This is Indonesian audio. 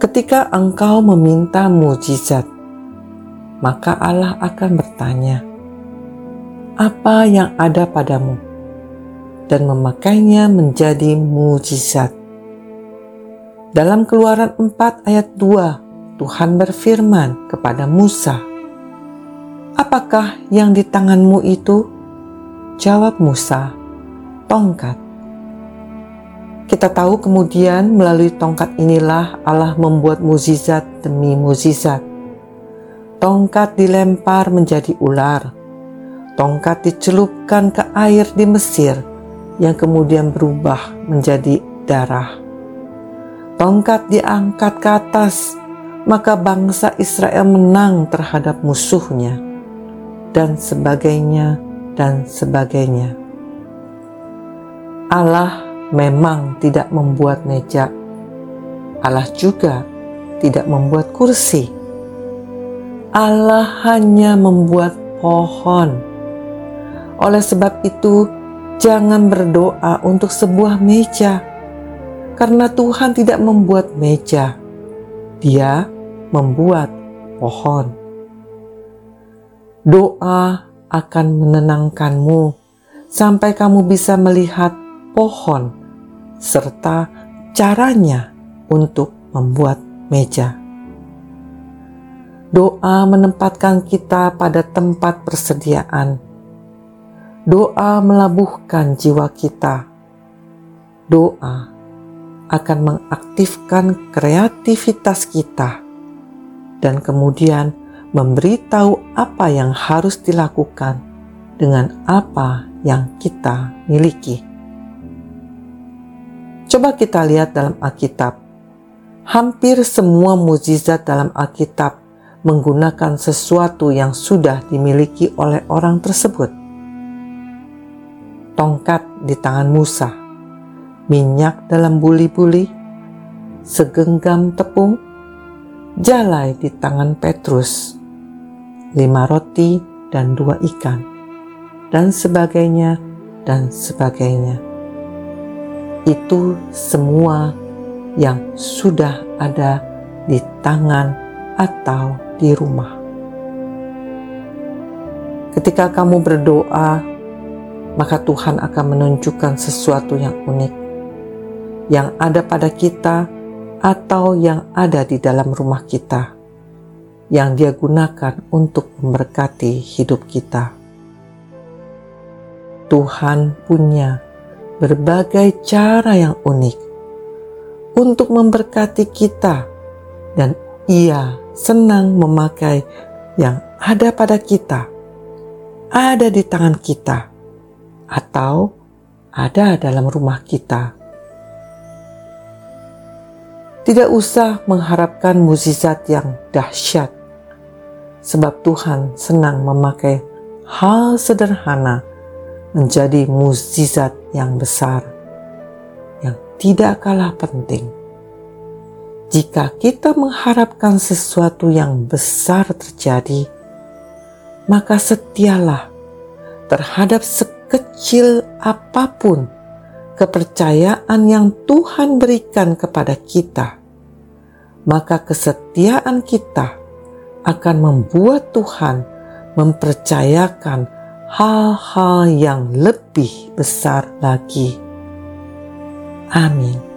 Ketika engkau meminta mujizat, maka Allah akan bertanya, "Apa yang ada padamu?" dan memakainya menjadi mujizat. Dalam Keluaran 4 ayat 2, Tuhan berfirman kepada Musa, "Apakah yang di tanganmu itu?" Jawab Musa, "Tongkat." Kita tahu kemudian melalui tongkat inilah Allah membuat mukjizat demi mukjizat. Tongkat dilempar menjadi ular. Tongkat dicelupkan ke air di Mesir yang kemudian berubah menjadi darah. Tongkat diangkat ke atas, maka bangsa Israel menang terhadap musuhnya, dan sebagainya, dan sebagainya. Allah memang tidak membuat meja. Allah juga tidak membuat kursi. Allah hanya membuat pohon. Oleh sebab itu, jangan berdoa untuk sebuah meja, karena Tuhan tidak membuat meja. Dia membuat pohon. Doa akan menenangkanmu sampai kamu bisa melihat pohon serta caranya untuk membuat meja. Doa menempatkan kita pada tempat persediaan. Doa melabuhkan jiwa kita. Doa akan mengaktifkan kreativitas kita dan kemudian memberitahu apa yang harus dilakukan dengan apa yang kita miliki. Coba kita lihat dalam Alkitab. Hampir semua mukjizat dalam Alkitab menggunakan sesuatu yang sudah dimiliki oleh orang tersebut. Tongkat di tangan Musa, minyak dalam buli-buli, segenggam tepung, jalai di tangan Petrus, lima roti dan dua ikan, dan sebagainya, dan sebagainya itu semua yang sudah ada di tangan atau di rumah. Ketika kamu berdoa, maka Tuhan akan menunjukkan sesuatu yang unik yang ada pada kita atau yang ada di dalam rumah kita yang Dia gunakan untuk memberkati hidup kita. Tuhan punya berbagai cara yang unik untuk memberkati kita, dan Ia senang memakai yang ada pada kita, ada di tangan kita, atau ada dalam rumah kita. Tidak usah mengharapkan mukjizat yang dahsyat, sebab Tuhan senang memakai hal sederhana menjadi mukjizat yang besar yang tidak kalah penting. Jika kita mengharapkan sesuatu yang besar terjadi, maka setialah terhadap sekecil apa pun kepercayaan yang Tuhan berikan kepada kita. Maka kesetiaan kita akan membuat Tuhan mempercayakan hal-hal yang lebih besar lagi. Amin.